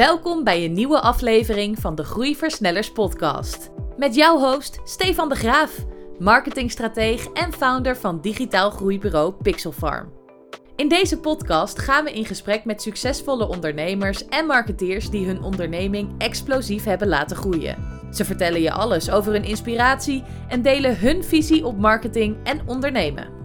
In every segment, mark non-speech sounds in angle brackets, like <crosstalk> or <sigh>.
Welkom bij een nieuwe aflevering van de Groeiversnellers podcast. Met jouw host Stefan de Graaf, marketingstrateeg en founder van digitaal groeibureau Pixelfarm. In deze podcast gaan we in gesprek met succesvolle ondernemers en marketeers die hun onderneming explosief hebben laten groeien. Ze vertellen je alles over hun inspiratie en delen hun visie op marketing en ondernemen.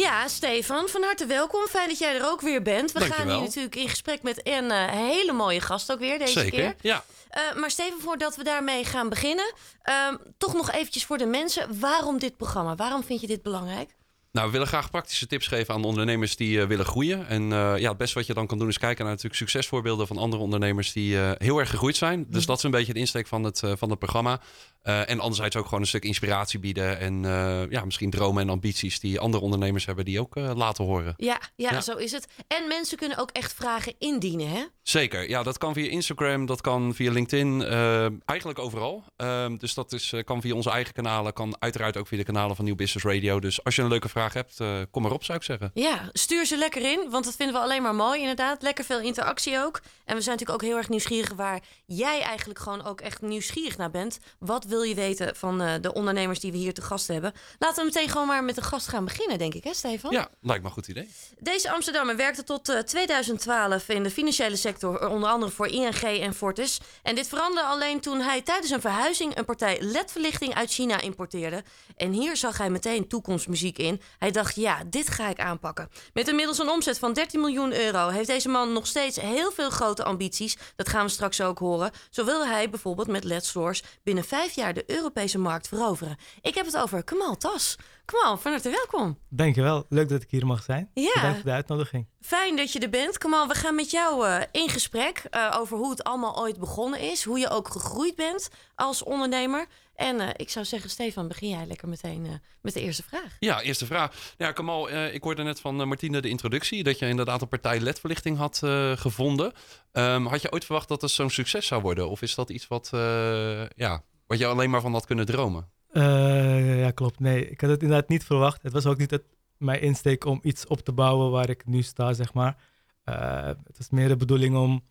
Ja, Stefan, van harte welkom. Fijn dat jij er ook weer bent. We Dankjewel. gaan hier natuurlijk in gesprek met een eh, hele mooie gast ook weer deze Zeker, keer. ja. Eh, maar Steven, voordat we daarmee gaan beginnen, ehm, toch nog eventjes voor de mensen. Waarom dit programma? Waarom vind je dit belangrijk? Nou, we willen graag praktische tips geven aan ondernemers die eh, willen groeien. En eh, ja, het beste wat je dan kan doen is kijken naar natuurlijk succesvoorbeelden van andere ondernemers die eh, heel erg gegroeid zijn. Dus dat is een beetje de insteek van het, van het programma. En anderzijds ook gewoon een stuk inspiratie bieden. En ja, misschien dromen en ambities die andere ondernemers hebben die ook laten horen. Ja, ja, Ja. zo is het. En mensen kunnen ook echt vragen indienen, hè? Zeker, ja, dat kan via Instagram, dat kan via LinkedIn, eh, eigenlijk overal. Ehm, dus dat is, eh, kan via onze eigen kanalen, kan uiteraard ook via de kanalen van Nieuw Business Radio. Dus als je een leuke vraag hebt, eh, kom maar op, zou ik zeggen. Ja, stuur ze lekker in, want dat vinden we alleen maar mooi inderdaad. Lekker veel interactie ook. En we zijn natuurlijk ook heel erg nieuwsgierig waar jij eigenlijk gewoon ook echt nieuwsgierig naar bent. Wat wil je weten van de ondernemers die we hier te gast hebben? Laten we meteen gewoon maar met de gast gaan beginnen, denk ik, hè Stefan? Ja, lijkt me een goed idee. Deze Amsterdammer werkte tot eh, 2012 in de financiële sector, eh, onder andere voor ING en Fortis. En dit veranderde alleen toen hij tijdens een verhuizing een partij LED-verlichting uit China importeerde. En hier zag hij meteen toekomstmuziek in. Hij dacht, ja, dit ga ik aanpakken. Met inmiddels een omzet van 13 miljoen euro heeft deze man nog steeds heel veel grote ambities. Dat gaan we straks ook horen. Zo wilde hij bijvoorbeeld met LED-stores binnen vijf jaar de Europese markt veroveren. Ik heb het over Kamal Tas. Kamal, van harte welkom. Dankjewel. Leuk dat ik hier mag zijn. Ja. Bedankt voor de uitnodiging. Fijn dat je er bent. Kamal, we gaan met jou eh, in gesprek eh, over hoe het allemaal ooit begonnen is. Hoe je ook gegroeid bent als ondernemer. En eh, ik zou zeggen, Stefan, begin jij lekker meteen eh, met de eerste vraag. Ja, eerste vraag. Ja, Kamal, eh, ik hoorde net van Martine de introductie dat je inderdaad een partij LED-verlichting had eh, gevonden. Ehm, had je ooit verwacht dat het zo'n succes zou worden? Of is dat iets wat, eh, ja, wat je alleen maar van had kunnen dromen? Eh, ja, klopt. Nee, ik had het inderdaad niet verwacht. Het was ook niet het, mijn insteek om iets op te bouwen waar ik nu sta, zeg maar. Eh, het was meer de bedoeling om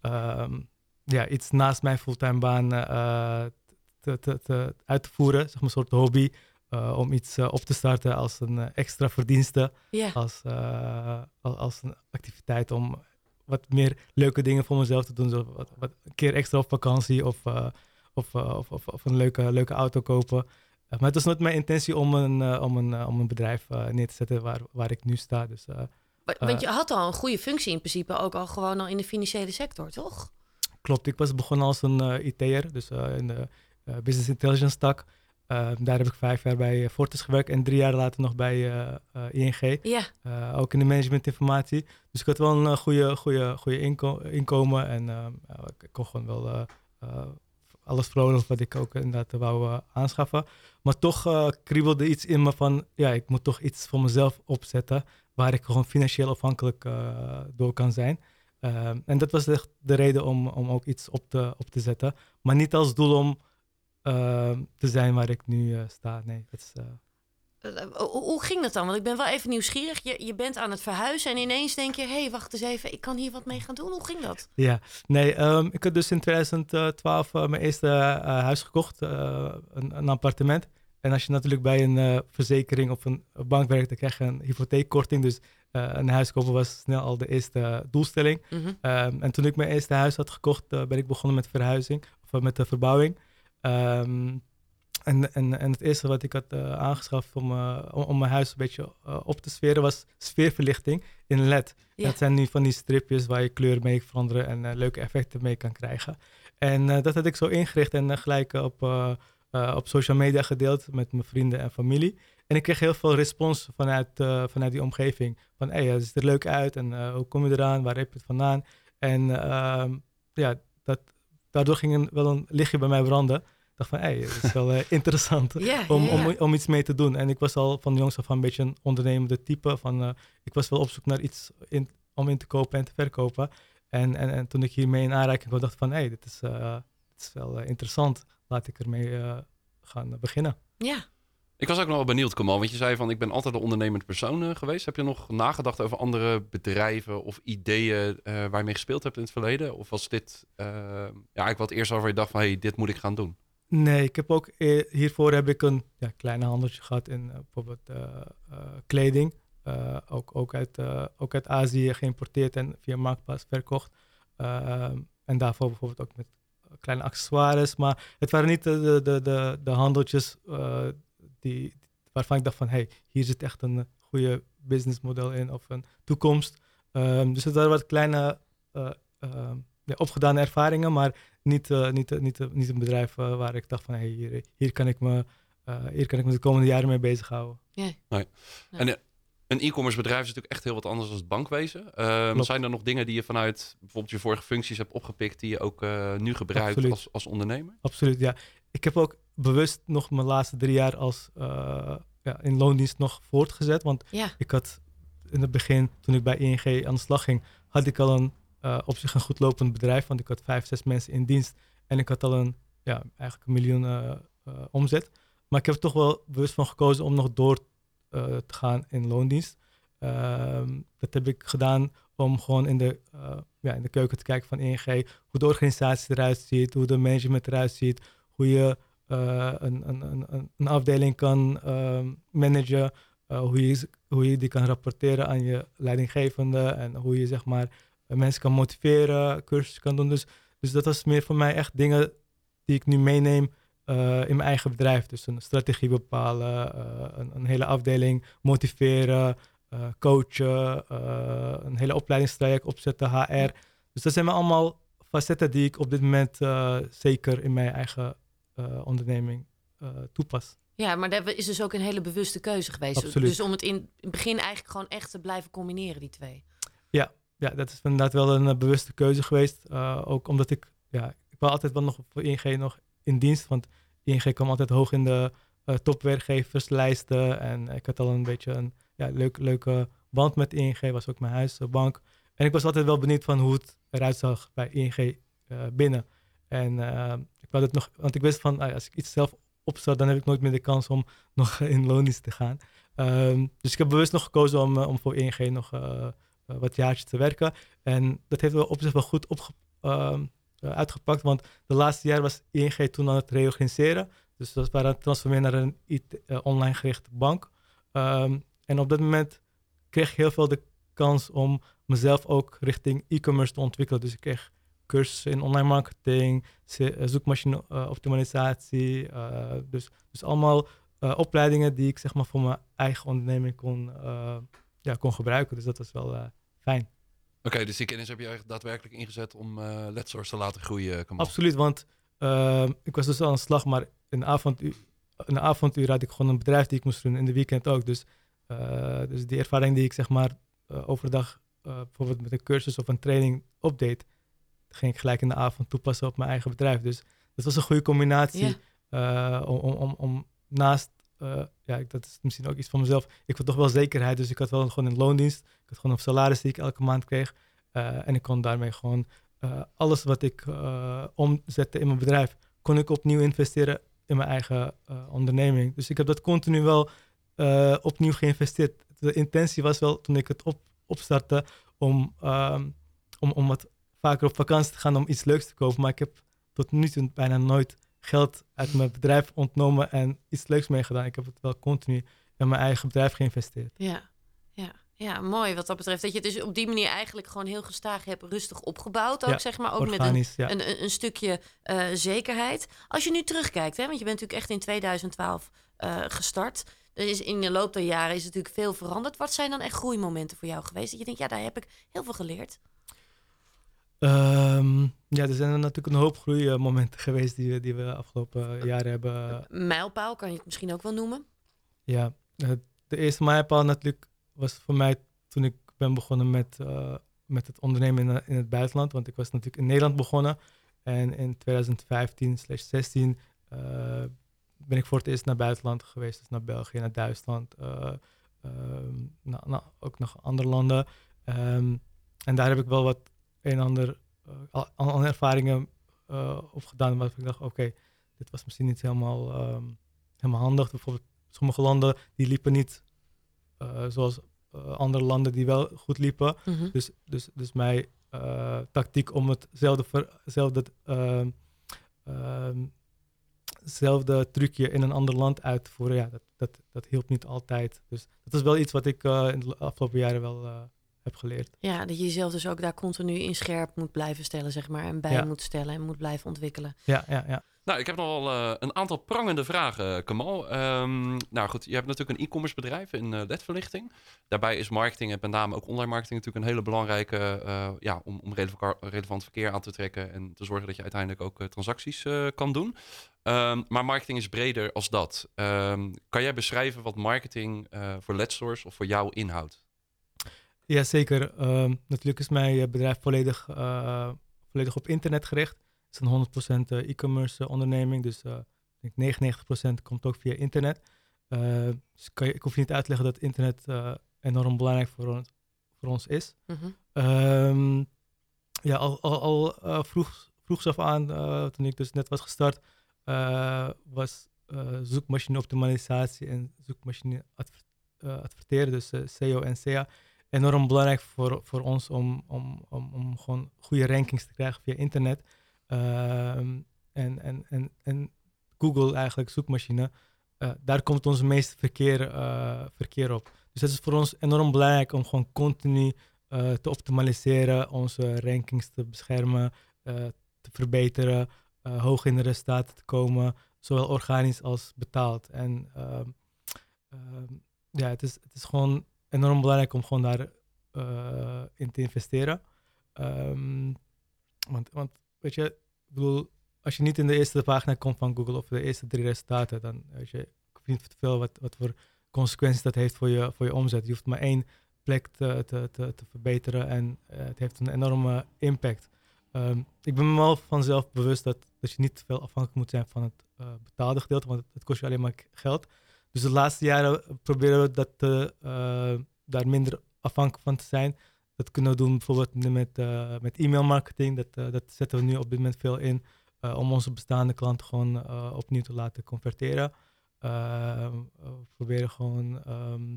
ehm, ja, iets naast mijn fulltime baan eh, te, te, te, uit te voeren, zeg maar een soort hobby. om iets op te starten als een extra verdienste. Als, al- als een activiteit om wat meer leuke dingen voor mezelf te doen. Zo wat, wat, een keer extra op vakantie of, of, eh, of, of, of een leuke, leuke auto kopen. Eh, maar het was nooit mijn intentie om een, eh, om een, om een bedrijf neer te zetten waar, waar ik nu sta. Dus wa- want je had al een goede functie in principe, ook al gewoon al in de financiële sector, toch? klopt, ik was begonnen als een IT'er, dus in de business intelligence tak. Daar heb ik vijf jaar bij Fortis gewerkt en drie jaar later nog bij ING. Ja, ook in de managementinformatie. Dus ik had wel een goede, goede, goede inko- inkomen. En ik, kon gewoon wel alles vrolijk wat ik ook inderdaad wou eh, aanschaffen. Maar toch eh, kriebelde iets in me van, ja, ik moet toch iets voor mezelf opzetten. Waar ik gewoon financieel afhankelijk eh, door kan zijn. Ehm, en dat was echt de reden om, om ook iets op te, op te zetten. Maar niet als doel om ehm, te zijn waar ik nu sta. Nee, dat is... eh, hoe, ging dat dan? Want ik ben wel even nieuwsgierig. Je, je bent aan het verhuizen en ineens denk je... hé, hey, wacht eens even, ik kan hier wat mee gaan doen. Hoe ging dat? Ja, nee, ehm, ik had dus in 2012 eh, mijn eerste eh, huis gekocht, een, een appartement. En als je natuurlijk bij een verzekering of een bank werkt, dan krijg je een hypotheekkorting. Dus een huis kopen was snel al de eerste doelstelling. Mhm. Ehm, en toen ik mijn eerste huis had gekocht, ben ik begonnen met verhuizing, of met de verbouwing. Ehm, en, en, en het eerste wat ik had eh, aangeschaft om, eh, om, om mijn huis een beetje eh, op te sferen was sfeerverlichting in LED. Ja. Dat zijn nu van die stripjes waar je kleur mee kan veranderen en leuke effecten mee kan krijgen. En dat had ik zo ingericht en gelijk op, op social media gedeeld met mijn vrienden en familie. En ik kreeg heel veel respons vanuit, vanuit die omgeving. Van, hé, hey, het ziet er leuk uit en hoe kom je eraan, waar heb je het vandaan? En ehm, ja, dat, daardoor ging een, wel een lichtje bij mij branden. Ik dacht van, hé, hey, dat is wel eh, <laughs> interessant om, om, om iets mee te doen. En ik was al van jongs af aan een beetje een ondernemende type. Van, eh, ik was wel op zoek naar iets in, om in te kopen en te verkopen. En, en, en toen ik hiermee in aanraking kwam, dacht ik van, hé, hey, dit, is, eh, dit is wel interessant. Laat ik ermee eh, gaan beginnen. Ja. Ik was ook nog wel benieuwd, Kamal, want je zei van ik ben altijd een ondernemend persoon eh, geweest. Heb je nog nagedacht over andere bedrijven of ideeën uh, waar je mee gespeeld hebt in het verleden? Of was dit uh, ja, eigenlijk wat eerst over je dacht van hey, dit moet ik gaan doen? Nee, ik heb ook hiervoor heb ik een ja, kleine handeltje gehad in bijvoorbeeld kleding. ook, ook, uit, ook uit Azië geïmporteerd en via Marktplaats verkocht. en daarvoor bijvoorbeeld ook met kleine accessoires. Maar het waren niet de, de, de, de handeltjes die, waarvan ik dacht van, hey, hier zit echt een goede businessmodel in of een toekomst. Um, dus het waren wat kleine uh, ja, opgedane ervaringen, maar niet, uh, niet, niet, niet een bedrijf waar ik dacht van, hey, hier, hier, kan ik me, hier kan ik me de komende jaren mee bezighouden. Yeah. Nee. En een e-commerce bedrijf is natuurlijk echt heel wat anders dan het bankwezen. Um, zijn er nog dingen die je vanuit bijvoorbeeld je vorige functies hebt opgepikt, die je ook nu gebruikt als, als ondernemer? Absoluut, ja. Ik heb ook bewust nog mijn laatste drie jaar als uh, ja, in loondienst nog voortgezet. Want ik had in het begin, toen ik bij ING aan de slag ging, had ik al een uh, op zich een goed lopend bedrijf. Want ik had vijf, zes mensen in dienst. En ik had al een, ja, eigenlijk een miljoen uh, omzet. Maar ik heb er toch wel bewust van gekozen om nog door te gaan in loondienst. Ehm, dat heb ik gedaan om gewoon in de, ja, in de keuken te kijken van ING. Hoe de organisatie eruit ziet, hoe de management eruit ziet. Hoe je een, een, een, een, afdeling kan uh, managen, hoe, je, hoe je die kan rapporteren aan je leidinggevende en hoe je zeg maar mensen kan motiveren, cursussen kan doen. Dus, dus dat was meer voor mij echt dingen die ik nu meeneem in mijn eigen bedrijf. Dus een strategie bepalen, een, een, hele afdeling motiveren, coachen, een hele opleidingstraject opzetten, HR. Dus dat zijn allemaal facetten die ik op dit moment zeker in mijn eigen onderneming toepast. Ja, maar dat is dus ook een hele bewuste keuze geweest. Absoluut. Dus om het in het begin eigenlijk gewoon echt te blijven combineren, die twee. Ja, ja dat is inderdaad wel een uh, bewuste keuze geweest. ook omdat ik, ja, ik was altijd wel nog voor ING nog in dienst. Want ING kwam altijd hoog in de topwerkgeverslijsten. En ik had al een beetje een ja, leuk, leuke band met ING. Was ook mijn huisbank. En ik was altijd wel benieuwd van hoe het eruit zag bij ING binnen. En uh, ik wou het nog, want ik wist van ah als ik iets zelf opstart, dan heb ik nooit meer de kans om <laughs> nog in loondienst te gaan. Um, dus ik heb bewust nog gekozen om, eh, om voor ING nog uh, wat jaartjes te werken. En dat heeft wel op zich wel goed opge uh, uitgepakt, want de laatste jaar was ING toen aan het reorganiseren. Dus dat waren het transformeren naar een IT, online gerichte bank. Um, en op dat moment kreeg ik heel veel de kans om mezelf ook richting e-commerce te ontwikkelen. Dus ik kreeg cursussen in online marketing, eh, zoekmachine optimalisatie. Dus, dus allemaal opleidingen die ik zeg maar voor mijn eigen onderneming kon, ja, kon gebruiken. Dus dat was wel fijn. Oké, dus die kennis heb je eigenlijk daadwerkelijk ingezet om uh, Letsource te laten groeien? Absoluut, want ik was dus aan de slag, maar in de, avonduur, in de avonduur had ik gewoon een bedrijf die ik moest doen, in de weekend ook. Dus, dus die ervaring die ik zeg maar overdag bijvoorbeeld met een cursus of een training opdeed, ging ik gelijk in de avond toepassen op mijn eigen bedrijf. Dus dat was een goede combinatie uh, om, om, om, naast, ja, dat is misschien ook iets van mezelf. Ik had toch wel zekerheid, dus ik had wel gewoon een loondienst. Ik had gewoon een salaris die ik elke maand kreeg. Uh, en ik kon daarmee gewoon alles wat ik omzette in mijn bedrijf, kon ik opnieuw investeren in mijn eigen onderneming. Dus ik heb dat continu wel opnieuw geïnvesteerd. De intentie was wel toen ik het op, opstartte om, ehm, om, om wat vaker op vakantie te gaan om iets leuks te kopen. Maar ik heb tot nu toe bijna nooit geld uit mijn bedrijf ontnomen en iets leuks meegedaan. Ik heb het wel continu in mijn eigen bedrijf geïnvesteerd. Ja, ja. Ja, mooi wat dat betreft. Dat je het dus op die manier eigenlijk gewoon heel gestaag hebt rustig opgebouwd. Ook zeg maar, ook met een, een, een, stukje uh, zekerheid. Als je nu terugkijkt, hè, want je bent natuurlijk echt in 2012 uh, eh, gestart. Er is in de loop der jaren is natuurlijk veel veranderd. Wat zijn dan echt groeimomenten voor jou geweest? Dat je denkt, ja, daar heb ik heel veel geleerd. Um, ja, er zijn natuurlijk een hoop groeimomenten <laughs> geweest die, die we afgelopen jaren hebben. Mijlpaal kan je het misschien ook wel noemen? Ja, de eerste mijlpaal natuurlijk was voor mij toen ik ben begonnen met, uh, met het ondernemen in, in, het buitenland. Want ik was natuurlijk in Nederland begonnen. En in 2015 16 uh, ben ik voor het eerst naar buitenland geweest. Dus naar België, naar Duitsland, uh, nou, nou, ook nog andere landen. Um, en daar heb ik wel wat een en ander uh, andere ervaringen uh, opgedaan. Waarvan ik dacht, oké, dit was misschien niet helemaal, um, helemaal handig. Bijvoorbeeld sommige landen die liepen niet eh, zoals andere landen die wel goed liepen. Mhm. Dus, dus, dus mijn tactiek om hetzelfde, ver, ehm, ehm, hetzelfde trucje in een ander land uit te voeren, ja, dat, dat, dat hielp niet altijd. Dus dat is wel iets wat ik in de afgelopen jaren wel heb geleerd. Ja, dat je jezelf dus ook daar continu in scherp moet blijven stellen, zeg maar. En bij Ja. moet stellen en moet blijven ontwikkelen. Ja, ja, ja. Nou, ik heb nog wel eh, een aantal prangende vragen, Kamal. Ehm, nou goed, je hebt natuurlijk een e-commerce bedrijf in eh ledverlichting. Daarbij is marketing en met name ook online marketing natuurlijk een hele belangrijke... eh, ja, om, om releva- relevant verkeer aan te trekken... en te zorgen dat je uiteindelijk ook eh, transacties eh, kan doen. Ehm, maar marketing is breder als dat. Ehm, kan jij beschrijven wat marketing eh, voor Ledstores of voor jou inhoudt? Ja, zeker. Ehm, natuurlijk is mijn eh, bedrijf volledig, eh, volledig op internet gericht. Het is een 100% eh, e-commerce onderneming, dus ik denk 99% komt ook via internet. Dus kan je, ik hoef je niet uit te leggen dat internet enorm belangrijk voor ons, voor ons is. Mhm. Ehm, ja, al, al, al vroeg, vroeg af aan, toen ik dus net was gestart, was zoekmachine optimalisatie en zoekmachine adver- adverteren, dus SEO en SEA, enorm belangrijk voor, voor ons om, om, om, om gewoon goede rankings te krijgen via internet. Ehm, en, en, en, en Google eigenlijk, zoekmachine, eh, daar komt ons meeste verkeer, eh, verkeer op. Dus het is voor ons enorm belangrijk om gewoon continu eh, te optimaliseren, onze rankings te beschermen, te verbeteren, hoog in de resultaten te komen, zowel organisch als betaald. En ehm, ehm, ja, het is, het is gewoon enorm belangrijk om gewoon daar eh, in te investeren. Ehm, want, want weet je, ik bedoel, als je niet in de eerste pagina komt van Google of de eerste drie resultaten, dan weet je, niet veel wat, wat voor consequenties dat heeft voor je, voor je omzet. Je hoeft maar één plek te, te, te, te verbeteren en eh, het heeft een enorme impact. Ehm, ik ben me wel vanzelf bewust dat, dat je niet te veel afhankelijk moet zijn van het eh, betaalde gedeelte, want het, kost je alleen maar geld. Dus de laatste jaren proberen we dat, te, eh, daar minder afhankelijk van te zijn. Dat kunnen we doen bijvoorbeeld met, eh, met e-mail marketing. Dat, eh, dat zetten we nu op dit moment veel in eh, om onze bestaande klanten gewoon eh, opnieuw te laten converteren. Ehm, we proberen gewoon ehm,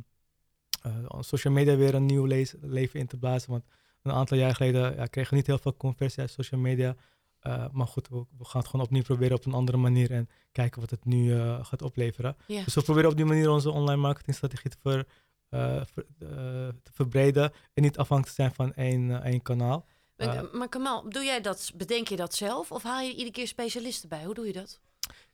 eh, social media weer een nieuw leven in te blazen. Want een aantal jaar geleden ja, kregen we niet heel veel conversie uit social media. Eh, maar goed, we, we gaan het gewoon opnieuw proberen op een andere manier en kijken wat het nu eh, gaat opleveren. Dus we proberen op die manier onze online marketingstrategie te, ver, eh, ver- te verbreden en niet afhankelijk te zijn van één, één kanaal. Maar, maar Kamal, doe jij dat, bedenk je dat zelf of haal je iedere keer specialisten bij? Hoe doe je dat?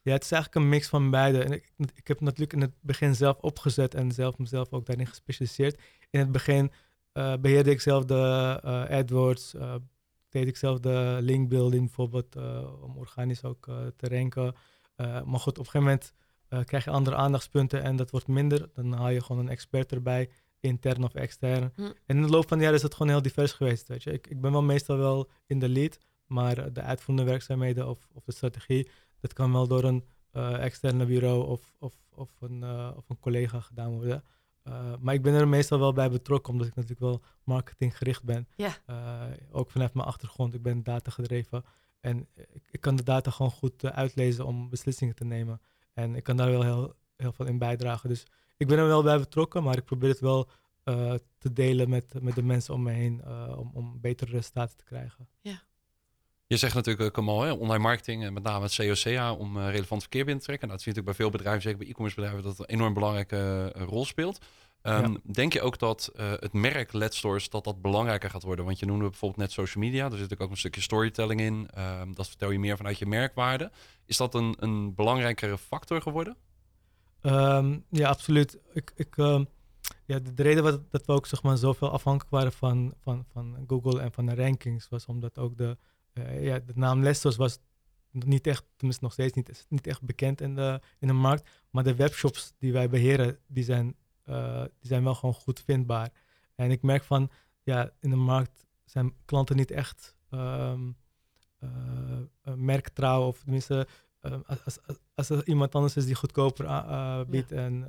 Ja, het is eigenlijk een mix van beide. En ik, ik heb natuurlijk in het begin zelf opgezet en zelf mezelf ook daarin gespecialiseerd. In het begin eh, beheerde ik zelf de AdWords, deed ik zelf de linkbuilding bijvoorbeeld, eh, om organisch ook eh, te ranken. Eh, maar goed, op een gegeven moment krijg je andere aandachtspunten en dat wordt minder. Dan haal je gewoon een expert erbij, intern of extern. Hm. En in de loop van de jaren is het gewoon heel divers geweest. Weet je. Ik, ik ben wel meestal wel in de lead, maar de uitvoerende werkzaamheden of, of de strategie, dat kan wel door een eh, externe bureau of, of, of, een, of een collega gedaan worden. Eh, maar ik ben er meestal wel bij betrokken, omdat ik natuurlijk wel marketinggericht ben. Ja. Eh, ook vanuit mijn achtergrond, ik ben data gedreven. En ik, ik kan de data gewoon goed eh, uitlezen om beslissingen te nemen. En ik kan daar wel heel, heel veel in bijdragen. Dus ik ben er wel bij betrokken, maar ik probeer het wel te delen met, met de mensen om me heen om, om betere resultaten te krijgen. Je zegt natuurlijk, eh, Kamal, hè, online marketing en met name het COCA om eh, relevant verkeer binnen te trekken. Nou, dat zie je natuurlijk bij veel bedrijven, zeker bij e-commerce bedrijven, dat een enorm belangrijke eh, rol speelt. Ehm, Denk je ook dat eh, het merk Let's Stores dat dat belangrijker gaat worden? Want je noemde bijvoorbeeld net social media. Er zit natuurlijk ook een stukje storytelling in. Ehm, dat vertel je meer vanuit je merkwaarde. Is dat een, een belangrijkere factor geworden? Ehm, ja, absoluut. Ik, ik, ja, de, de reden wat, dat we ook zeg maar, zoveel afhankelijk waren van, van, van Google en van de rankings was omdat ook de, eh, ja, de naam Lestos was niet echt, tenminste nog steeds niet, niet echt bekend in de, in de markt. Maar de webshops die wij beheren, die zijn, eh, die zijn wel gewoon goed vindbaar. En ik merk van, ja, in de markt zijn klanten niet echt eh, eh, merktrouw of tenminste als, als, als- er iemand anders is die goedkoper biedt en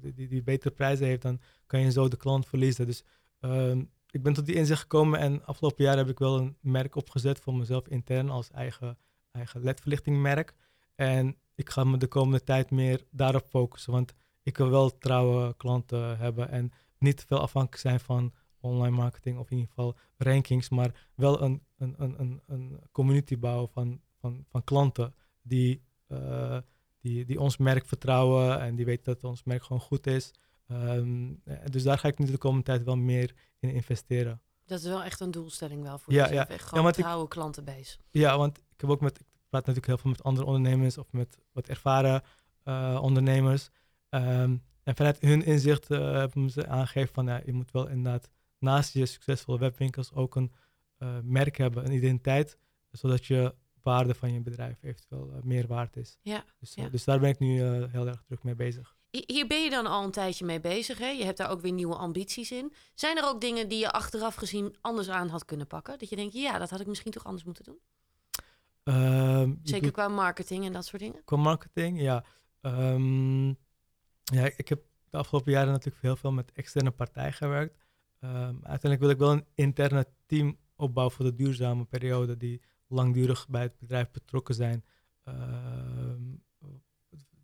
die, die, die betere prijzen heeft, dan kan je zo de klant verliezen. Dus ehm, ik ben tot die inzicht gekomen en afgelopen jaar heb ik wel een merk opgezet voor mezelf intern als eigen, eigen ledverlichtingmerk. En ik ga me de komende tijd meer daarop focussen, want ik wil wel trouwe klanten hebben en niet veel afhankelijk zijn van online marketing of in ieder geval rankings, maar wel een, een, een, een, community bouwen van, van, van klanten die, uh, die, die ons merk vertrouwen en die weten dat ons merk gewoon goed is. Um, dus daar ga ik nu de komende tijd wel meer in investeren. Dat is wel echt een doelstelling wel voor ja, jezelf. Ja. gewoon ja, trouwe klantenbase. Ja, want ik heb ook met, ik praat natuurlijk heel veel met andere ondernemers of met wat ervaren uh, ondernemers. Um, en vanuit hun inzicht uh, hebben ze aangegeven van ja, je moet wel inderdaad naast je succesvolle webwinkels ook een uh, merk hebben, een identiteit, zodat je waarde van je bedrijf eventueel meer waard is. Ja, dus, dus daar ben ik nu heel erg druk mee bezig. Hier ben je dan al een tijdje mee bezig. Hè? Je hebt daar ook weer nieuwe ambities in. Zijn er ook dingen die je achteraf gezien anders aan had kunnen pakken? Dat je denkt, ja, dat had ik misschien toch anders moeten doen? Uh, Zeker qua marketing en dat soort dingen? Qua marketing, ja. Um, ja, ik heb de afgelopen jaren natuurlijk heel veel met externe partijen gewerkt. Um, uiteindelijk wil ik wel een interne team opbouwen voor de duurzame periode die langdurig bij het bedrijf betrokken zijn. Um,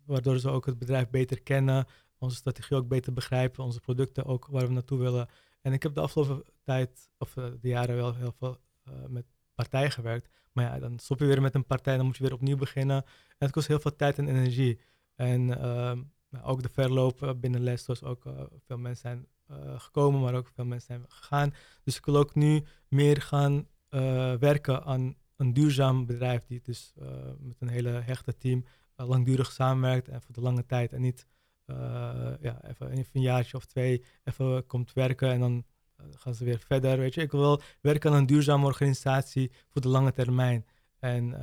waardoor ze ook het bedrijf beter kennen, onze strategie ook beter begrijpen, onze producten ook waar we naartoe willen. En ik heb de afgelopen tijd, of eh, de jaren wel heel veel uh, met partijen gewerkt. Maar ja, dan stop je weer met een partij, dan moet je weer opnieuw beginnen. En het kost heel veel tijd en energie. En uh, ook de verloop eh, binnen les, ook veel mensen zijn gekomen, maar ook veel mensen zijn gegaan. Dus ik wil ook nu meer gaan werken aan een duurzaam bedrijf die dus met een hele hechte team langdurig samenwerkt en voor de lange tijd en niet ja, even, even een jaartje of twee even komt werken en dan gaan ze weer verder. Weet je. Ik wil werken aan een duurzame organisatie voor de lange termijn. En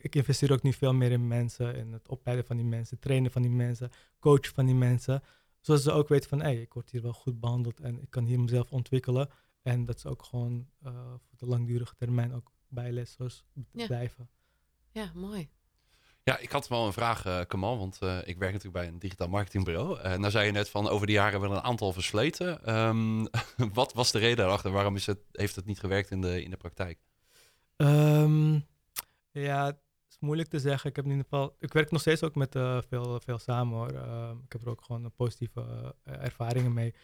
ik investeer ook nu veel meer in mensen, in het opleiden van die mensen, trainen van die mensen, coachen van die mensen. Zodat ze ook weten van, hé, hey, ik word hier wel goed behandeld en ik kan hier mezelf ontwikkelen. En dat ze ook gewoon uh, voor de langdurige termijn ook bij lessers blijven. Ja, mooi. Ja, ik had wel een vraag, uh, Kamal, want uh, ik werk natuurlijk bij een digitaal marketingbureau. Uh, nou zei je net van over de jaren hebben we een aantal versleten. Um, <laughs> wat was de reden daarachter? Waarom is het, heeft het niet gewerkt in de, in de praktijk? Um, ja, moeilijk te zeggen. Ik heb in ieder geval, ik werk nog steeds ook met veel, veel samen hoor. Uh, ik heb er ook gewoon positieve ervaringen mee.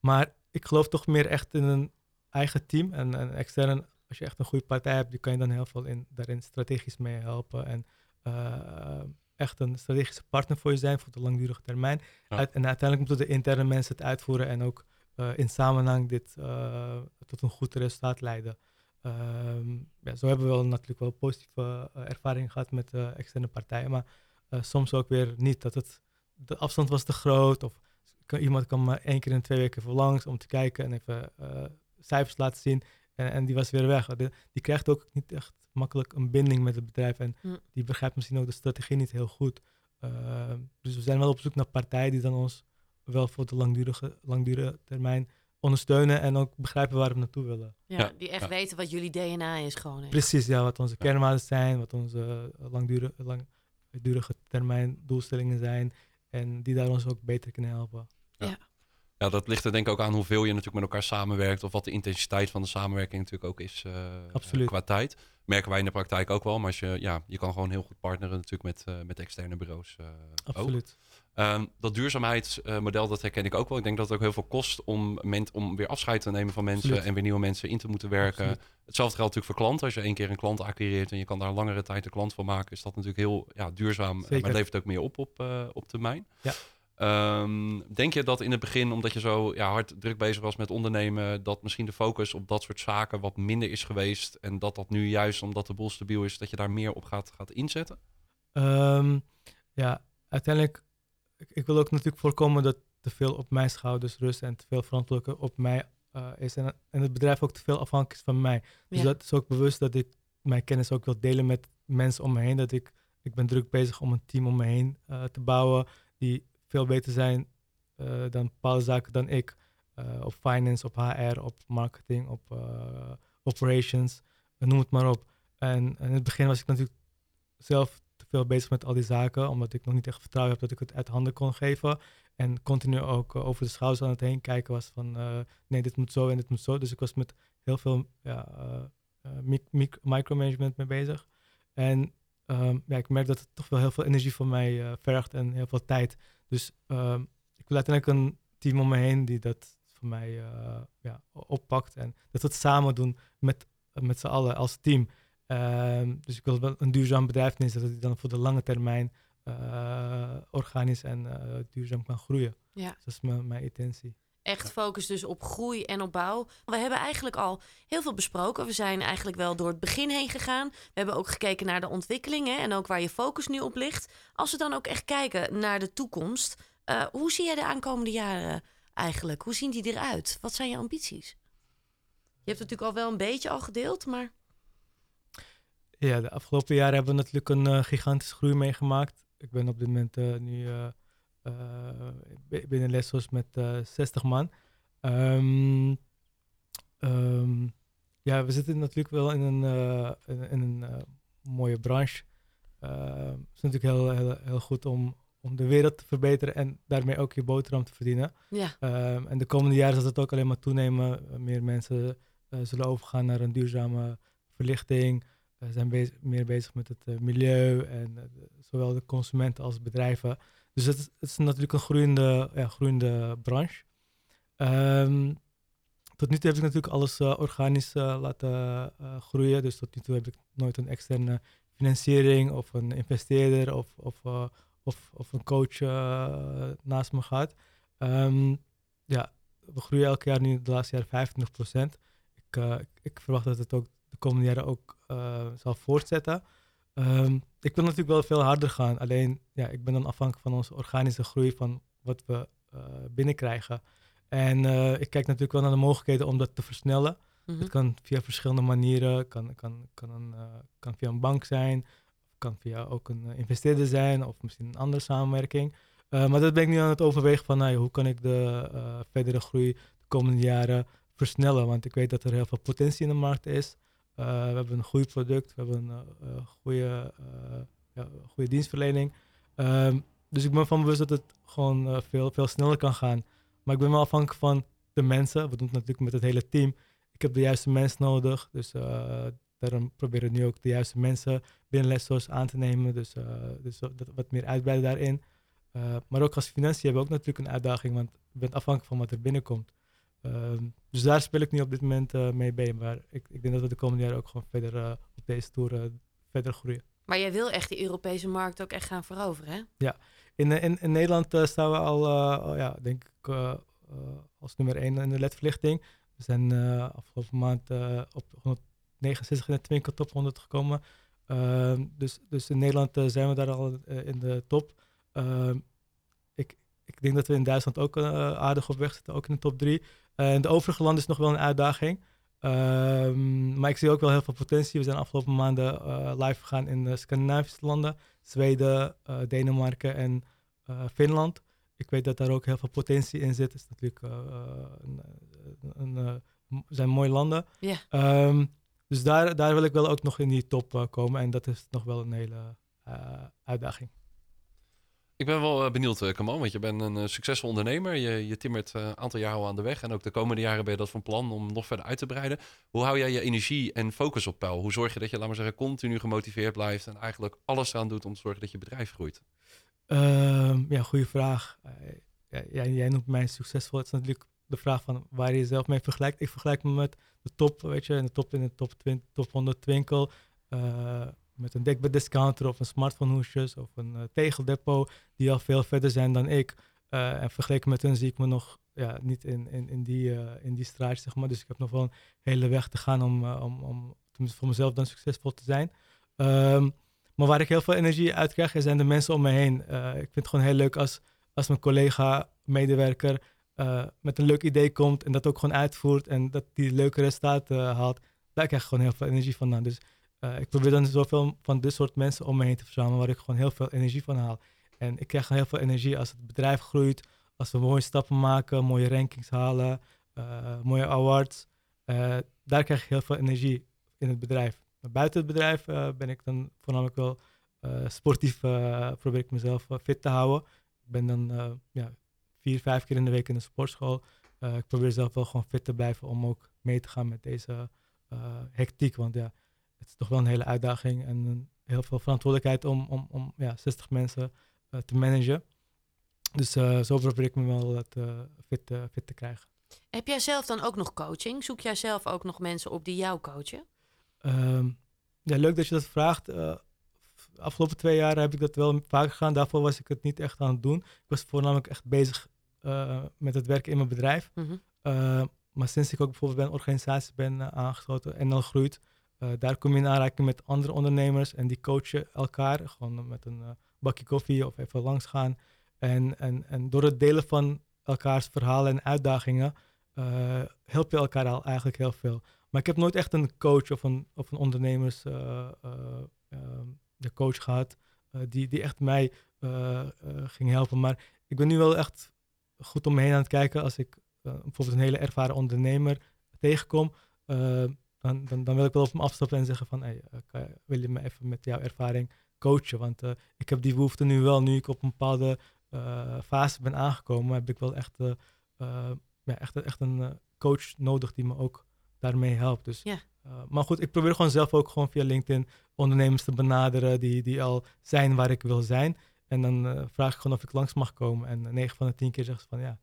Maar ik geloof toch meer echt in een eigen team en, en extern. Als je echt een goede partij hebt, die kan je dan heel veel in, daarin strategisch mee helpen. En echt een strategische partner voor je zijn voor de langdurige termijn. Uit, en uiteindelijk moeten de interne mensen het uitvoeren en ook in samenhang dit tot een goed resultaat leiden. Um, ja, zo hebben we wel natuurlijk wel positieve ervaringen gehad met externe partijen, maar soms ook weer niet. Dat het, de afstand was te groot of kan, iemand kan maar één keer in twee weken voor langs om te kijken en even cijfers laten zien en, en, die was weer weg. die krijgt ook niet echt makkelijk een binding met het bedrijf en hm. die begrijpt misschien ook de strategie niet heel goed. Ehm, dus we zijn wel op zoek naar partijen die dan ons wel voor de langdurige, langdurige termijn ondersteunen en ook begrijpen waar we naartoe willen. Ja, die echt weten wat jullie DNA is gewoon. Precies, ja, wat onze kernwaarden zijn, wat onze langdurige, langdurige termijn doelstellingen zijn en die daar ons ook beter kunnen helpen. Ja. Ja. dat ligt er denk ik ook aan hoeveel je natuurlijk met elkaar samenwerkt of wat de intensiteit van de samenwerking natuurlijk ook is uh, Absoluut. qua tijd. Merken wij in de praktijk ook wel, maar als je, ja, je kan gewoon heel goed partneren natuurlijk met, uh, met externe bureaus. Uh, Absoluut. Um, dat duurzaamheidsmodel, dat herken ik ook wel. Ik denk dat het ook heel veel kost om, om weer afscheid te nemen van mensen en weer nieuwe mensen in te moeten werken. Hetzelfde geldt natuurlijk voor klanten. Als je één keer een klant acquireert en je kan daar langere tijd een klant van maken, is dat natuurlijk heel ja, duurzaam. Zeker. Maar het levert ook meer op op, op termijn. Ja. Um, denk je dat in het begin, omdat je zo ja, hard druk bezig was met ondernemen, dat misschien de focus op dat soort zaken wat minder is geweest en dat dat nu juist omdat de boel stabiel is, dat je daar meer op gaat, gaat inzetten? Um, ja, uiteindelijk ik, wil ook natuurlijk voorkomen dat te veel op mijn schouders rust en te veel verantwoordelijkheid op mij uh, is. En, en het bedrijf ook te veel afhankelijk is van mij. Dus dat is ook bewust dat ik mijn kennis ook wil delen met mensen om me heen. Dat ik, ik ben druk bezig om een team om me heen uh, te bouwen die veel beter zijn uh, dan bepaalde zaken dan ik. op finance, op HR, op marketing, op operations, noem het maar op. En, in het begin was ik natuurlijk zelf veel bezig met al die zaken, omdat ik nog niet echt vertrouwen heb dat ik het uit handen kon geven. En continu ook over de schouders aan het heen kijken was van, nee, dit moet zo en dit moet zo. Dus ik was met heel veel ja, micromanagement mee bezig. En ehm, ja, ik merk dat het toch wel heel veel energie van mij vergt en heel veel tijd. Dus um, ik wil uiteindelijk een team om me heen die dat voor mij uh, ja, oppakt. En dat we het samen doen met, met z'n allen als team. Um, dus ik wil wel een duurzaam bedrijf neerzetten die dan voor de lange termijn uh, organisch en duurzaam kan groeien. Ja. Dus dat is mijn, mijn intentie echt focus dus op groei en op bouw. We hebben eigenlijk al heel veel besproken. We zijn eigenlijk wel door het begin heen gegaan. We hebben ook gekeken naar de ontwikkelingen en ook waar je focus nu op ligt. Als we dan ook echt kijken naar de toekomst, uh, hoe zie jij de aankomende jaren eigenlijk? Hoe zien die eruit? Wat zijn je ambities? Je hebt het natuurlijk al wel een beetje al gedeeld, maar. Ja, de afgelopen jaren hebben we natuurlijk een uh, gigantische groei meegemaakt. Ik ben op dit moment uh, nu binnen Lessos met uh, eh, 60 man. Um, um, ja, we zitten natuurlijk wel in een, uh, in, in, een mooie branche. Ehm, het is natuurlijk heel, heel, heel goed om, om de wereld te verbeteren en daarmee ook je boterham te verdienen. Ja. en de komende jaren zal het ook alleen maar toenemen. meer mensen zullen overgaan naar een duurzame verlichting. We zijn bezig, meer bezig met het milieu en zowel de consumenten als bedrijven. Dus het, het is natuurlijk een groeiende, ja, groeiende branche. Um, tot nu toe heb ik natuurlijk alles uh, organisch uh, laten uh, groeien. Dus tot nu toe heb ik nooit een externe financiering of een investeerder of, of, of, of een coach naast me gehad. Um, ja, we groeien elk jaar nu de laatste jaar 25 procent. Ik, ik verwacht dat het ook de komende jaren ook zal voortzetten. Um, ik wil natuurlijk wel veel harder gaan. Alleen, ja, ik ben dan afhankelijk van onze organische groei, van wat we uh, binnenkrijgen. En uh, ik kijk natuurlijk wel naar de mogelijkheden om dat te versnellen. Mm -hmm. Het kan via verschillende manieren. Kan, kan, kan, een, uh, kan via een bank zijn. Kan via ook een investeerder zijn. Of misschien een andere samenwerking. maar dat ben ik nu aan het overwegen van nou, hoe kan ik de verdere groei de komende jaren versnellen. Want ik weet dat er heel veel potentie in de markt is. Uh, we hebben een goed product, we hebben een uh, goede, uh, ja, goede dienstverlening. Um, dus ik ben van bewust dat het gewoon veel, veel sneller kan gaan. Maar ik ben wel afhankelijk van de mensen. We doen het natuurlijk met het hele team. Ik heb de juiste mensen nodig. Dus daarom proberen we nu ook de juiste mensen binnen Lessos aan te nemen. Dus, dus wat meer uitbreiden daarin. maar ook als financiën hebben we ook natuurlijk een uitdaging. Want je bent afhankelijk van wat er binnenkomt. Um, dus daar speel ik nu op dit moment uh, mee bij. Maar ik, ik, denk dat we de komende jaren ook gewoon verder uh, op deze tour uh, verder groeien. Maar jij wil echt die Europese markt ook echt gaan veroveren, hè? Ja, in, in, in Nederland staan we al, oh ja, denk ik, als nummer 1 in de ledverlichting. We zijn afgelopen maand op 169 in Top 100 gekomen. Ehm, dus, dus in Nederland zijn we daar al in de top. Ehm, ik, ik denk dat we in Duitsland ook aardig op weg zitten, ook in de top 3. De overige landen is nog wel een uitdaging. Um, maar ik zie ook wel heel veel potentie. We zijn afgelopen maanden uh, live gegaan in de Scandinavische landen. Zweden, Denemarken en Finland. Ik weet dat daar ook heel veel potentie in zit. Het is natuurlijk een, een, een, zijn mooie landen. Yeah. Um, dus daar, daar wil ik wel ook nog in die top komen. En dat is nog wel een hele uitdaging. Ik ben wel benieuwd, uh, Kamal, want je bent een uh, succesvol ondernemer. Je, je timmert een aantal jaren aan de weg. En ook de komende jaren ben je dat van plan om nog verder uit te breiden. Hoe hou jij je energie en focus op peil? Hoe zorg je dat je, laat maar zeggen, continu gemotiveerd blijft... en eigenlijk alles eraan doet om te zorgen dat je bedrijf groeit? Uh, ja, goede vraag. Jij noemt mij succesvol. Het is natuurlijk de vraag van waar je jezelf mee vergelijkt. Ik vergelijk me met de top, weet je, in de top in de top, 20, top 100 twinkel met een dekbeddiscounter of een smartphone hoesjes of een uh, tegeldepot die al veel verder zijn dan ik. Uh, en vergeleken met hen zie ik me nog ja, niet in, in, in, die, uh, in die straat, zeg maar. Dus ik heb nog wel een hele weg te gaan om, om, om voor mezelf dan succesvol te zijn. Um, maar waar ik heel veel energie uit krijg, zijn de mensen om me heen. ik vind het gewoon heel leuk als, als mijn collega, medewerker met een leuk idee komt en dat ook gewoon uitvoert en dat die leuke resultaten haalt. Daar krijg ik gewoon heel veel energie vandaan. Dus uh, ik probeer dan zoveel van dit soort mensen om me heen te verzamelen, waar ik gewoon heel veel energie van haal. En ik krijg heel veel energie als het bedrijf groeit, als we mooie stappen maken, mooie rankings halen, uh, mooie awards. Uh, daar krijg ik heel veel energie in het bedrijf. Maar buiten het bedrijf ben ik dan voornamelijk wel sportief, probeer ik mezelf fit te houden. Ik ben dan ja, vier, vijf keer in de week in de sportschool. ik probeer zelf wel gewoon fit te blijven om ook mee te gaan met deze hectiek. Want ja, het is toch wel een hele uitdaging. En heel veel verantwoordelijkheid om, om, om ja, 60 mensen te managen. Dus zo probeer ik me wel het, fit, fit te krijgen. Heb jij zelf dan ook nog coaching? Zoek jij zelf ook nog mensen op die jou coachen? Ehm, ja, leuk dat je dat vraagt. Uh, afgelopen twee jaar heb ik dat wel vaker gedaan. Daarvoor was ik het niet echt aan het doen. Ik was voornamelijk echt bezig uh, met het werken in mijn bedrijf. Mm maar sinds ik ook bijvoorbeeld bij een organisatie ben aangesloten en al groeit, daar kom je in aanraking met andere ondernemers en die coachen elkaar. Gewoon met een bakje koffie of even langs gaan. En, en, en door het delen van elkaars verhalen en uitdagingen help je elkaar al eigenlijk heel veel. Maar ik heb nooit echt een coach of een, of een ondernemers uh, de coach gehad die, die echt mij ging helpen. Maar ik ben nu wel echt goed om me heen aan het kijken. Als ik bijvoorbeeld een hele ervaren ondernemer tegenkom, dan, dan, dan, wil ik wel op hem afstappen en zeggen van, hey, wil je me even met jouw ervaring coachen? Want ik heb die behoefte nu wel, nu ik op een bepaalde fase ben aangekomen, heb ik wel echt, ja, echt, echt een coach nodig die me ook daarmee helpt. Dus, ja. Maar goed, ik probeer gewoon zelf ook gewoon via LinkedIn ondernemers te benaderen die, die al zijn waar ik wil zijn. En dan vraag ik gewoon of ik langs mag komen. En 9 van de 10 keer zeggen ze van ja,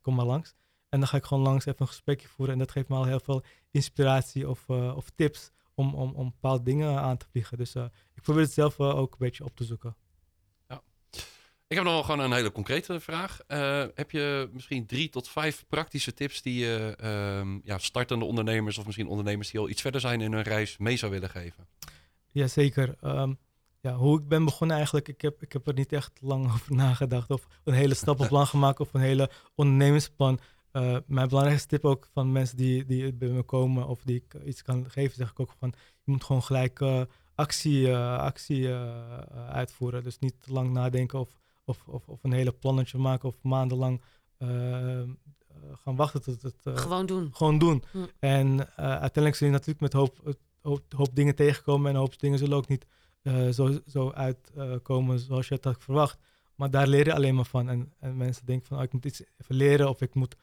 kom maar langs. En dan ga ik gewoon langs even een gesprekje voeren. En dat geeft me al heel veel inspiratie of, of tips om, om, om bepaalde dingen aan te vliegen. Dus ik probeer het zelf ook een beetje op te zoeken. Ik heb nog wel gewoon een hele concrete vraag. Heb je misschien drie tot vijf praktische tips die je uh, ja, startende ondernemers of misschien ondernemers die al iets verder zijn in hun reis mee zou willen geven? Jazeker. Um, ja, hoe ik ben begonnen eigenlijk, ik heb, ik heb er niet echt lang over nagedacht of een hele stappenplan <laughs> gemaakt of een hele ondernemingsplan. Uh, mijn belangrijkste tip ook van mensen die, die bij me komen of die ik iets kan geven, zeg ik ook van, je moet gewoon gelijk uh, actie, actie uitvoeren. Dus niet te lang nadenken of of, of, of een hele plannetje maken of maandenlang gaan wachten tot het... Gewoon doen. Gewoon doen. Hm. En uiteindelijk zul je natuurlijk met hoop, hoop, hoop dingen tegenkomen en hoop dingen zullen ook niet zo, zo uitkomen zoals je het had verwacht. Maar daar leer je alleen maar van. En, en mensen denken van, oh, ik moet iets even leren of ik moet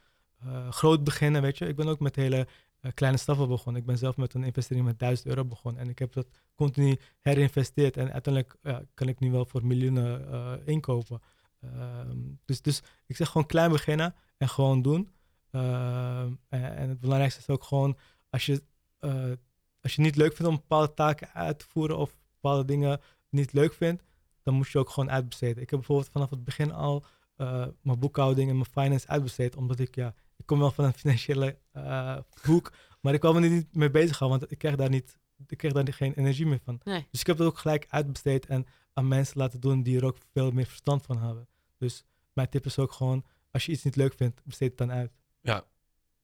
groot beginnen, weet je. Ik ben ook met hele uh, kleine stappen begonnen. Ik ben zelf met een investering met 1000 euro begonnen. En ik heb dat continu herinvesteerd. En uiteindelijk kan ik nu wel voor miljoenen uh, inkopen. Ehm, dus, dus ik zeg gewoon klein beginnen en gewoon doen. Ehm, en, en, het belangrijkste is ook gewoon, als je, als je niet leuk vindt om bepaalde taken uit te voeren of bepaalde dingen niet leuk vindt, dan moet je ook gewoon uitbesteden. Ik heb bijvoorbeeld vanaf het begin al mijn boekhouding en mijn finance uitbesteed, omdat ik ja, ik kom wel van een financiële uh, hoek, maar ik wil me niet mee bezig houden, want ik krijg daar niet, ik krijg daar geen energie meer van. Nee. Dus ik heb het ook gelijk uitbesteed en aan mensen laten doen die er ook veel meer verstand van hebben. Dus mijn tip is ook gewoon, als je iets niet leuk vindt, besteed het dan uit. Ja,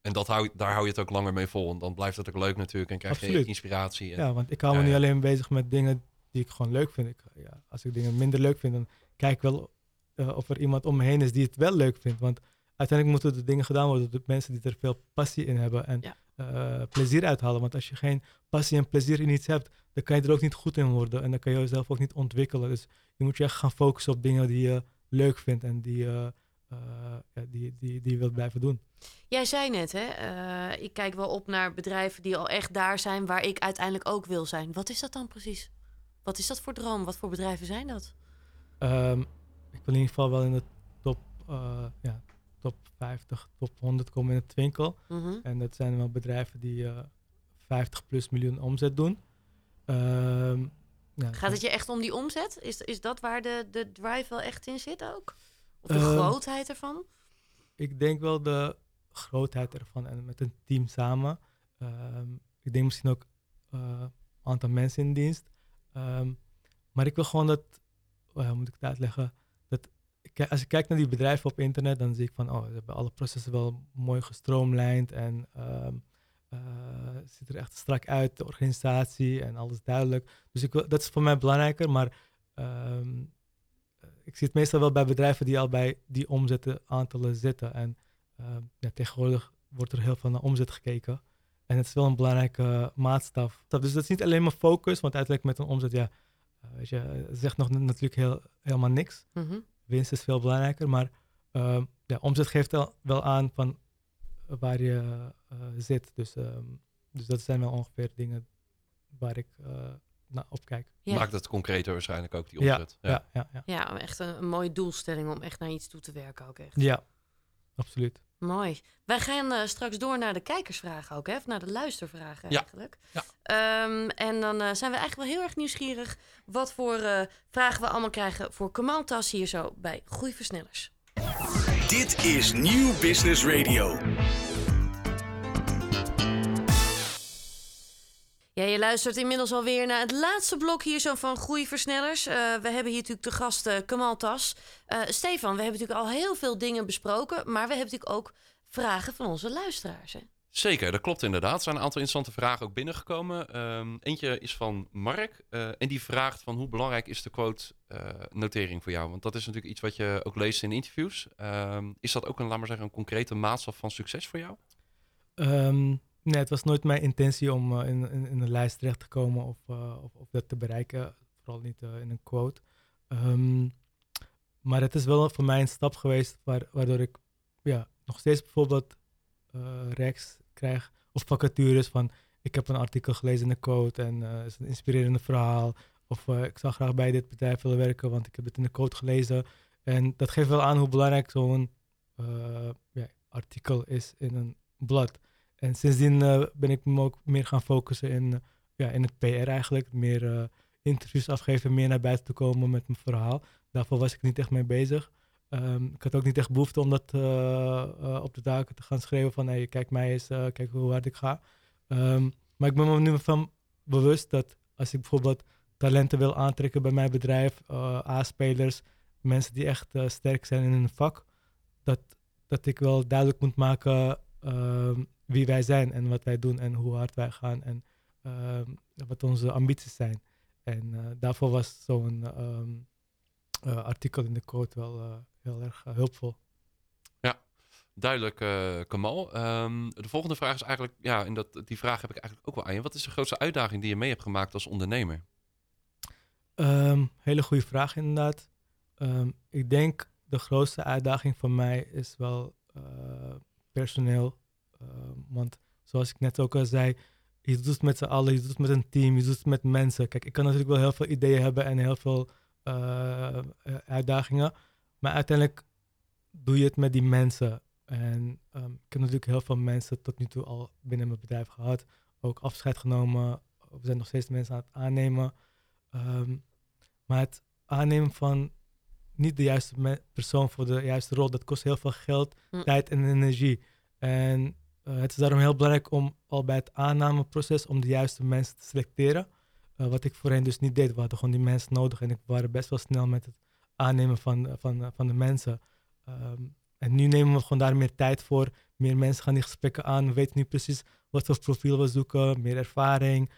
en dat hou, daar hou je het ook langer mee vol. En dan blijft het ook leuk natuurlijk en krijg je inspiratie. En, ja, want ik hou me niet alleen bezig met dingen die ik gewoon leuk vind. Ik, ja, als ik dingen minder leuk vind, dan kijk ik wel uh, of er iemand om me heen is die het wel leuk vindt. Want uiteindelijk moeten de dingen gedaan worden door mensen die er veel passie in hebben en uh, plezier uithalen. Want als je geen passie en plezier in iets hebt, dan kan je er ook niet goed in worden en dan kan je jezelf ook niet ontwikkelen. Dus je moet je echt gaan focussen op dingen die je leuk vindt en die, uh, uh, ja, die, die, die je wilt blijven doen. Jij zei net, hè, ik kijk wel op naar bedrijven die al echt daar zijn waar ik uiteindelijk ook wil zijn. Wat is dat dan precies? Wat is dat voor droom? Wat voor bedrijven zijn dat? Um, ik wil in ieder geval wel in de top, ja, top 50, top 100 komen in het twinkel. Mhm. En dat zijn wel bedrijven die uh, eh, 50 plus miljoen omzet doen. Ehm, ja, Gaat het je echt om die omzet? Is, is dat waar de, de drive wel echt in zit ook? Of de ehm, grootheid ervan? Ik denk wel de grootheid ervan en met een team samen. Um, ik denk misschien ook een uh, aantal mensen in dienst. maar ik wil gewoon dat, oh ja, moet ik het uitleggen? Als ik kijk naar die bedrijven op internet, dan zie ik van, oh, ze hebben alle processen wel mooi gestroomlijnd en um, uh, ziet er echt strak uit, de organisatie en alles duidelijk. Dus ik, dat is voor mij belangrijker, maar um, ik zie het meestal wel bij bedrijven die al bij die omzetten aantallen zitten. En um, ja, tegenwoordig wordt er heel veel naar omzet gekeken. En het is wel een belangrijke maatstaf. Dus dat is niet alleen maar focus, want uiteindelijk met een omzet, ja, uh, weet je, zegt nog natuurlijk heel, helemaal niks. Mm winst is veel belangrijker, maar uh, ja, omzet geeft wel, wel aan van waar je uh, zit. Dus, um, dus dat zijn wel ongeveer dingen waar ik uh, naar opkijk. Ja. Maakt het concreter waarschijnlijk ook, die Ja, omzet. Ja. Ja, ja, ja. Ja, echt een, een mooie doelstelling om echt naar iets toe te werken ook echt. ja absoluut. Mooi. Wij gaan eh, straks door naar de kijkersvragen ook, hè? Of naar de luistervragen Ja. eigenlijk. Ja. Ehm, en dan eh, zijn we eigenlijk wel heel erg nieuwsgierig wat voor eh, vragen we allemaal krijgen voor Kamal Tas hier zo bij Groeiversnellers. Dit is Nieuw Business Radio. Je luistert inmiddels alweer naar het laatste blok hier zo van Groeiversnellers. Eh, we hebben hier natuurlijk de gast eh, Kamal Tas. Eh, Stefan, we hebben natuurlijk al heel veel dingen besproken, maar we hebben natuurlijk ook vragen van onze luisteraars. Hè? Zeker, dat klopt inderdaad. Er zijn een aantal interessante vragen ook binnengekomen. Ehm, eentje is van Mark. eh, en die vraagt van hoe belangrijk is de quote eh, notering voor jou? Want dat is natuurlijk iets wat je ook leest in interviews. Ehm, is dat ook een, laat maar zeggen, een concrete maatstaf van succes voor jou? Ehm, nee, het was nooit mijn intentie om eh, in, in, een lijst terecht te komen of, eh, of, of dat te bereiken. Vooral niet eh, in een quote. Ehm, maar het is wel voor mij een stap geweest waar, waardoor ik ja, nog steeds bijvoorbeeld rechts krijg of vacatures van ik heb een artikel gelezen in de quote en het is een inspirerende verhaal. Of ik zou graag bij dit bedrijf willen werken, want ik heb het in de quote gelezen. En dat geeft wel aan hoe belangrijk zo'n ja, artikel is in een blad. En sindsdien eh, ben ik me ook meer gaan focussen in, eh, ja, in het PR eigenlijk. Meer eh, interviews afgeven, meer naar buiten te komen met mijn verhaal. Daarvoor was ik niet echt mee bezig. Ehm, ik had ook niet echt behoefte om dat op de daken te gaan schreeuwen van hey, kijk mij eens, kijk hoe hard ik ga. Ehm, maar ik ben me nu van bewust dat als ik bijvoorbeeld talenten wil aantrekken bij mijn bedrijf, A-spelers, mensen die echt sterk zijn in hun vak, dat, dat ik wel duidelijk moet maken ehm, wie wij zijn en wat wij doen en hoe hard wij gaan en ehm, wat onze ambities zijn. En eh, daarvoor was zo'n ehm, eh, artikel in de code wel eh, heel erg hulpvol. Duidelijk, eh, Kamal. Ehm, de volgende vraag is eigenlijk, ja, en dat, die vraag heb ik eigenlijk ook wel aan je. Wat is de grootste uitdaging die je mee hebt gemaakt als ondernemer? Ehm, hele goede vraag inderdaad. Ik denk de grootste uitdaging voor mij is wel personeel. Ehm, want zoals ik net ook al zei, je doet het met z'n allen, je doet het met een team, je doet het met mensen. Kijk, ik kan natuurlijk wel heel veel ideeën hebben en heel veel eh, eh, uitdagingen. Maar uiteindelijk doe je het met die mensen. En ehm, ik heb natuurlijk heel veel mensen tot nu toe al binnen mijn bedrijf gehad. Ook afscheid genomen. We zijn nog steeds mensen aan het aannemen. Ehm, maar het aannemen van niet de juiste persoon voor de juiste rol, dat kost heel veel geld, Hm. tijd en energie. En eh, het is daarom heel belangrijk om al bij het aannameproces om de juiste mensen te selecteren. Eh, wat ik voorheen dus niet deed. We hadden gewoon die mensen nodig en ik waren best wel snel met het aannemen van, eh, van, van de mensen. Ehm, en nu nemen we gewoon daar meer tijd voor. Meer mensen gaan die gesprekken aan. We weten nu precies wat voor profiel we zoeken. Meer ervaring,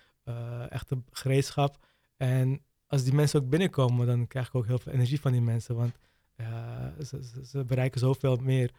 echte gereedschap. En als die mensen ook binnenkomen, dan krijg ik ook heel veel energie van die mensen. Want ze, ze, bereiken zoveel meer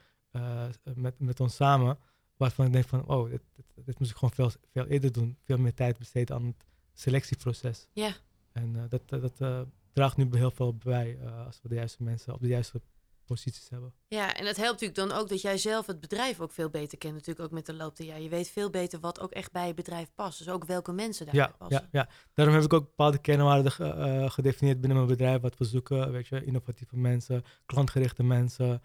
met, met ons samen. Waarvan ik denk van, oh, dit, dit, dit moest ik gewoon veel, veel eerder doen. Veel meer tijd besteden aan het selectieproces. Ja. En eh, dat, eh, dat eh, draagt nu heel veel bij als we de juiste mensen op de juiste posities hebben. Ja, en het helpt natuurlijk dan ook dat jij zelf het bedrijf ook veel beter kent. Natuurlijk ook met de loop der jaren. Je weet veel beter wat ook echt bij je bedrijf past. Dus ook welke mensen daarbij Ja, passen. ja, ja, daarom heb ik ook bepaalde kernwaarden ge- gedefinieerd binnen mijn bedrijf. Wat we zoeken, weet je, innovatieve mensen, klantgerichte mensen,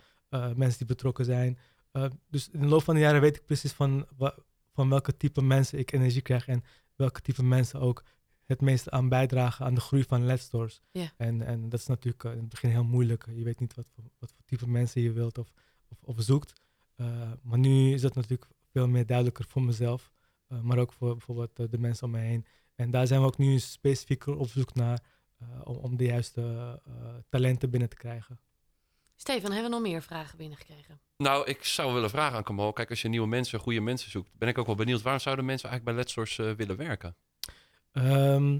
mensen die betrokken zijn. Eh, dus in de loop van de jaren weet ik precies van, van welke type mensen ik energie krijg en welke type mensen ook het meeste aan bijdragen aan de groei van Let's Stores. En, en dat is natuurlijk eh, in het begin heel moeilijk. Je weet niet wat voor, wat voor type mensen je wilt of, of, of zoekt. Eh, maar nu is dat natuurlijk veel meer duidelijker voor mezelf. maar ook voor bijvoorbeeld de mensen om me heen. En daar zijn we ook nu specifieker op zoek naar om, om de juiste talenten binnen te krijgen. Stefan, hebben we nog meer vragen binnengekregen? Nou, ik zou willen vragen aan Kamal. Kijk, als je nieuwe mensen, goede mensen zoekt, ben ik ook wel benieuwd. Waarom zouden mensen eigenlijk bij Let's Source eh, willen werken? Ehm,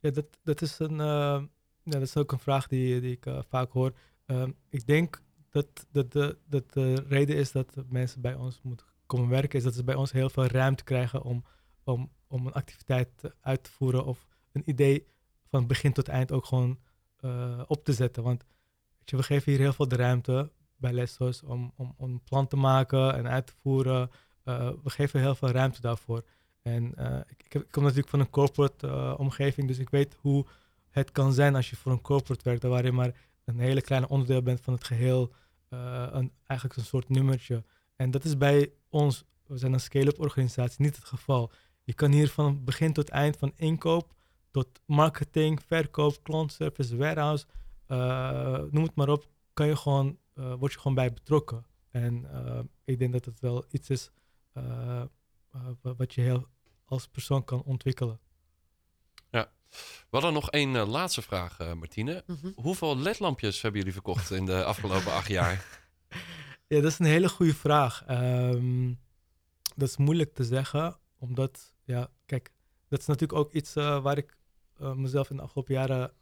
ja, dat, dat, is een, eh, ja, dat is ook een vraag die, die ik eh, vaak hoor. Ehm, ik denk dat, dat, de, dat de reden is dat mensen bij ons moeten komen werken, is dat ze bij ons heel veel ruimte krijgen om, om, om een activiteit uit te voeren of een idee van begin tot eind ook gewoon eh, op te zetten. Want je, we geven hier heel veel de ruimte bij Lessos om, om, om een plan te maken en uit te voeren. Eh, we geven heel veel ruimte daarvoor. En eh, ik, ik, kom natuurlijk van een corporate eh, omgeving, dus ik weet hoe het kan zijn als je voor een corporate werkt, waar je maar een hele kleine onderdeel bent van het geheel, een, eigenlijk een soort nummertje. En dat is bij ons, we zijn een scale-up organisatie, niet het geval. Je kan hier van begin tot eind, van inkoop tot marketing, verkoop, klantservice, warehouse, noem het maar op, kan je gewoon, word je gewoon bij betrokken. En ik denk dat het wel iets is wat je heel als persoon kan ontwikkelen. Ja. We hadden nog één uh, laatste vraag, uh, Martine. Mm -hmm. Hoeveel ledlampjes hebben jullie verkocht in de afgelopen acht jaar? <laughs> Ja, dat is een hele goede vraag. Um, dat is moeilijk te zeggen, omdat, ja, kijk, dat is natuurlijk ook iets uh, waar ik mezelf in de afgelopen jaren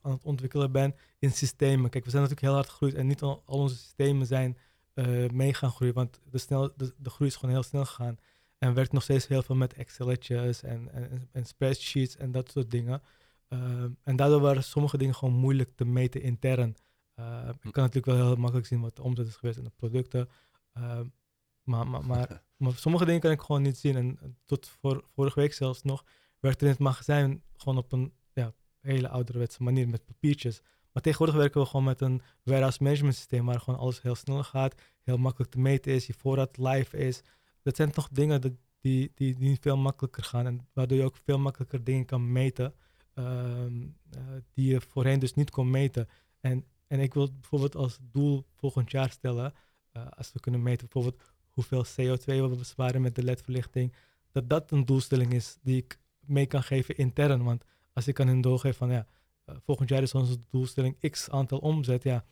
aan het ontwikkelen ben in systemen. Kijk, we zijn natuurlijk heel hard gegroeid en niet al, al onze systemen zijn mee gaan groeien, want de, snel, de, de groei is gewoon heel snel gegaan. En werkt nog steeds heel veel met Excelletjes en, en, en spreadsheets en dat soort dingen. Uh, en daardoor waren sommige dingen gewoon moeilijk te meten intern. Uh, ik kan natuurlijk wel heel makkelijk zien wat de omzet is geweest en de producten. Uh, maar, maar, maar, <laughs> maar, sommige dingen kan ik gewoon niet zien. En tot voor, vorige week zelfs nog werkte in het magazijn gewoon op een hele ouderwetse manier met papiertjes. Maar tegenwoordig werken we gewoon met een warehouse management systeem waar gewoon alles heel snel gaat, heel makkelijk te meten is, je voorraad live is dat zijn toch dingen dat, die, die, die veel makkelijker gaan. En waardoor je ook veel makkelijker dingen kan meten. Uh, uh, die je voorheen dus niet kon meten. En, en ik wil bijvoorbeeld als doel volgend jaar stellen. Uh, als we kunnen meten bijvoorbeeld hoeveel CO2 we besparen met de ledverlichting. Dat dat een doelstelling is die ik mee kan geven intern. Want als ik aan hen doorgeef van ja, uh, volgend jaar is onze doelstelling x aantal omzet. Ja,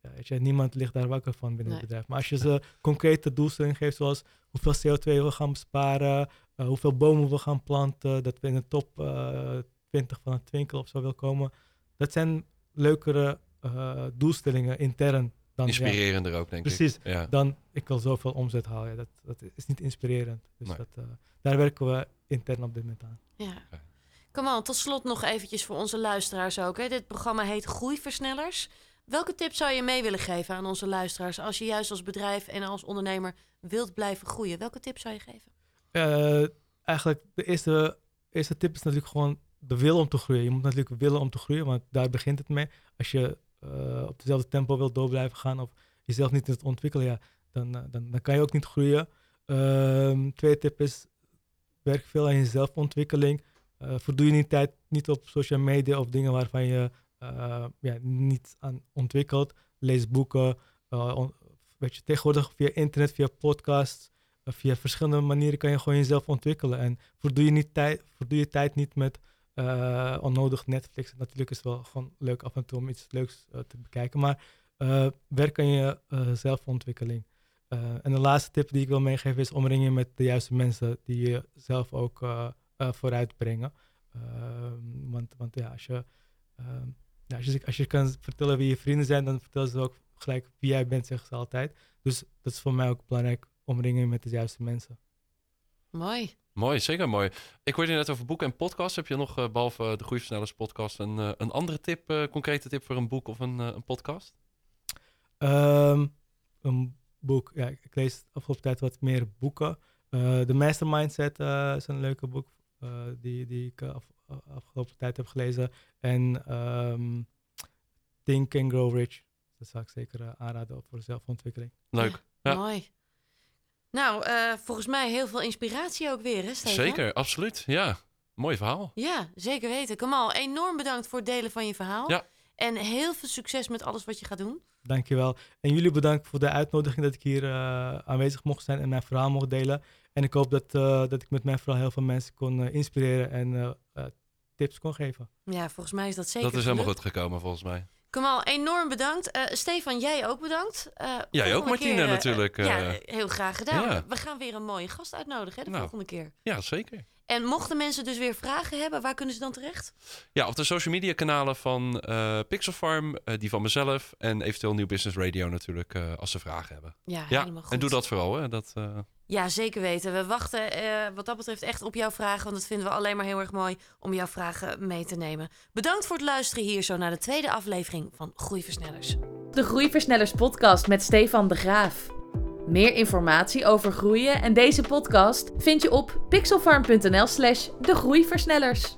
weet je, niemand ligt daar wakker van binnen nee. het bedrijf. Maar als je ze concrete doelstellingen geeft, zoals hoeveel CO2 we gaan besparen, uh, hoeveel bomen we gaan planten, dat we in de top uh, 20 van het twinkel of zo wil komen. Dat zijn leukere uh, doelstellingen intern. Dan, Inspirerender ja, ook, denk precies, ik. Precies, dan ik wil zoveel omzet halen. Ja, dat, dat is niet inspirerend. Dus nee. dat, uh, daar werken we intern op dit moment aan. Ja. Kom on, tot slot nog eventjes voor onze luisteraars ook. Hè. Dit programma heet Groeiversnellers. Welke tips zou je mee willen geven aan onze luisteraars als je juist als bedrijf en als ondernemer wilt blijven groeien? Welke tips zou je geven? Uh, eigenlijk de eerste, eerste tip is natuurlijk gewoon de wil om te groeien. Je moet natuurlijk willen om te groeien, want daar begint het mee. Als je uh, op dezelfde tempo wilt door blijven gaan of jezelf niet wilt ontwikkelen, ja, dan, uh, dan, dan kan je ook niet groeien. tweede tip is werk veel aan je zelfontwikkeling. Verdoe je niet tijd niet op social media of dingen waarvan je uh, ja, niet aan ontwikkeld. Lees boeken. Uh, on, weet je, tegenwoordig via internet, via podcasts, uh, via verschillende manieren kan je gewoon jezelf ontwikkelen. En verdoe je, niet tijd, verdoe je tijd niet met onnodig Netflix. Natuurlijk is het wel gewoon leuk af en toe om iets leuks te bekijken. Maar werk aan je zelfontwikkeling. en de laatste tip die ik wil meegeven is omring je met de juiste mensen die je zelf ook vooruit brengen. Ehm, want, want ja, als je ehm, ja, als, je, als je kan vertellen wie je vrienden zijn, dan vertellen ze ook gelijk wie jij bent, zeggen ze altijd. Dus dat is voor mij ook belangrijk, omringen met de juiste mensen. Mooi. Mooi, zeker mooi. Ik hoorde je net over boeken en podcasts. Heb je nog, uh, behalve de Groeiversnellers podcast, een, uh, een andere tip, uh, concrete tip voor een boek of een, een podcast? Um, een boek, ja, ik lees de afgelopen tijd wat meer boeken. De Master Mindset is een leuke boek die, die ik af, afgelopen tijd heb gelezen. En um, Think and Grow Rich. Dat zou ik zeker uh, aanraden voor zelfontwikkeling. Leuk. Ja, Mooi. Nou, uh, volgens mij heel veel inspiratie ook weer, hè Stefan? Zeker, absoluut. Ja, mooi verhaal. Ja, zeker weten. Kamal, enorm bedankt voor het delen van je verhaal. Ja. En heel veel succes met alles wat je gaat doen. Dankjewel. En jullie bedankt voor de uitnodiging dat ik hier uh, aanwezig mocht zijn en mijn verhaal mocht delen. En ik hoop dat, uh, dat ik met mijn verhaal heel veel mensen kon uh, inspireren en tips kon geven. Ja, volgens mij is dat zeker. Dat is helemaal goed gekomen, volgens mij. Kamal, enorm bedankt. Uh, Stefan, jij ook bedankt. Uh, jij ook, Martina, keer, uh, natuurlijk. ja, heel graag gedaan. Ja. We gaan weer een mooie gast uitnodigen hè, de nou, volgende keer. Ja, zeker. En mochten mensen dus weer vragen hebben, waar kunnen ze dan terecht? Ja, op de social media kanalen van uh, Pixelfarm, uh, die van mezelf en eventueel Nieuw Business Radio natuurlijk, uh, als ze vragen hebben. Ja, helemaal goed. En doe dat vooral, hè. Dat, ja, zeker weten. We wachten wat dat betreft echt op jouw vragen, want dat vinden we alleen maar heel erg mooi om jouw vragen mee te nemen. Bedankt voor het luisteren hier zo naar de tweede aflevering van Groeiversnellers. De Groeiversnellers podcast met Stefan de Graaf. Meer informatie over groeien en deze podcast vind je op pixelfarm.nl slash de groeiversnellers.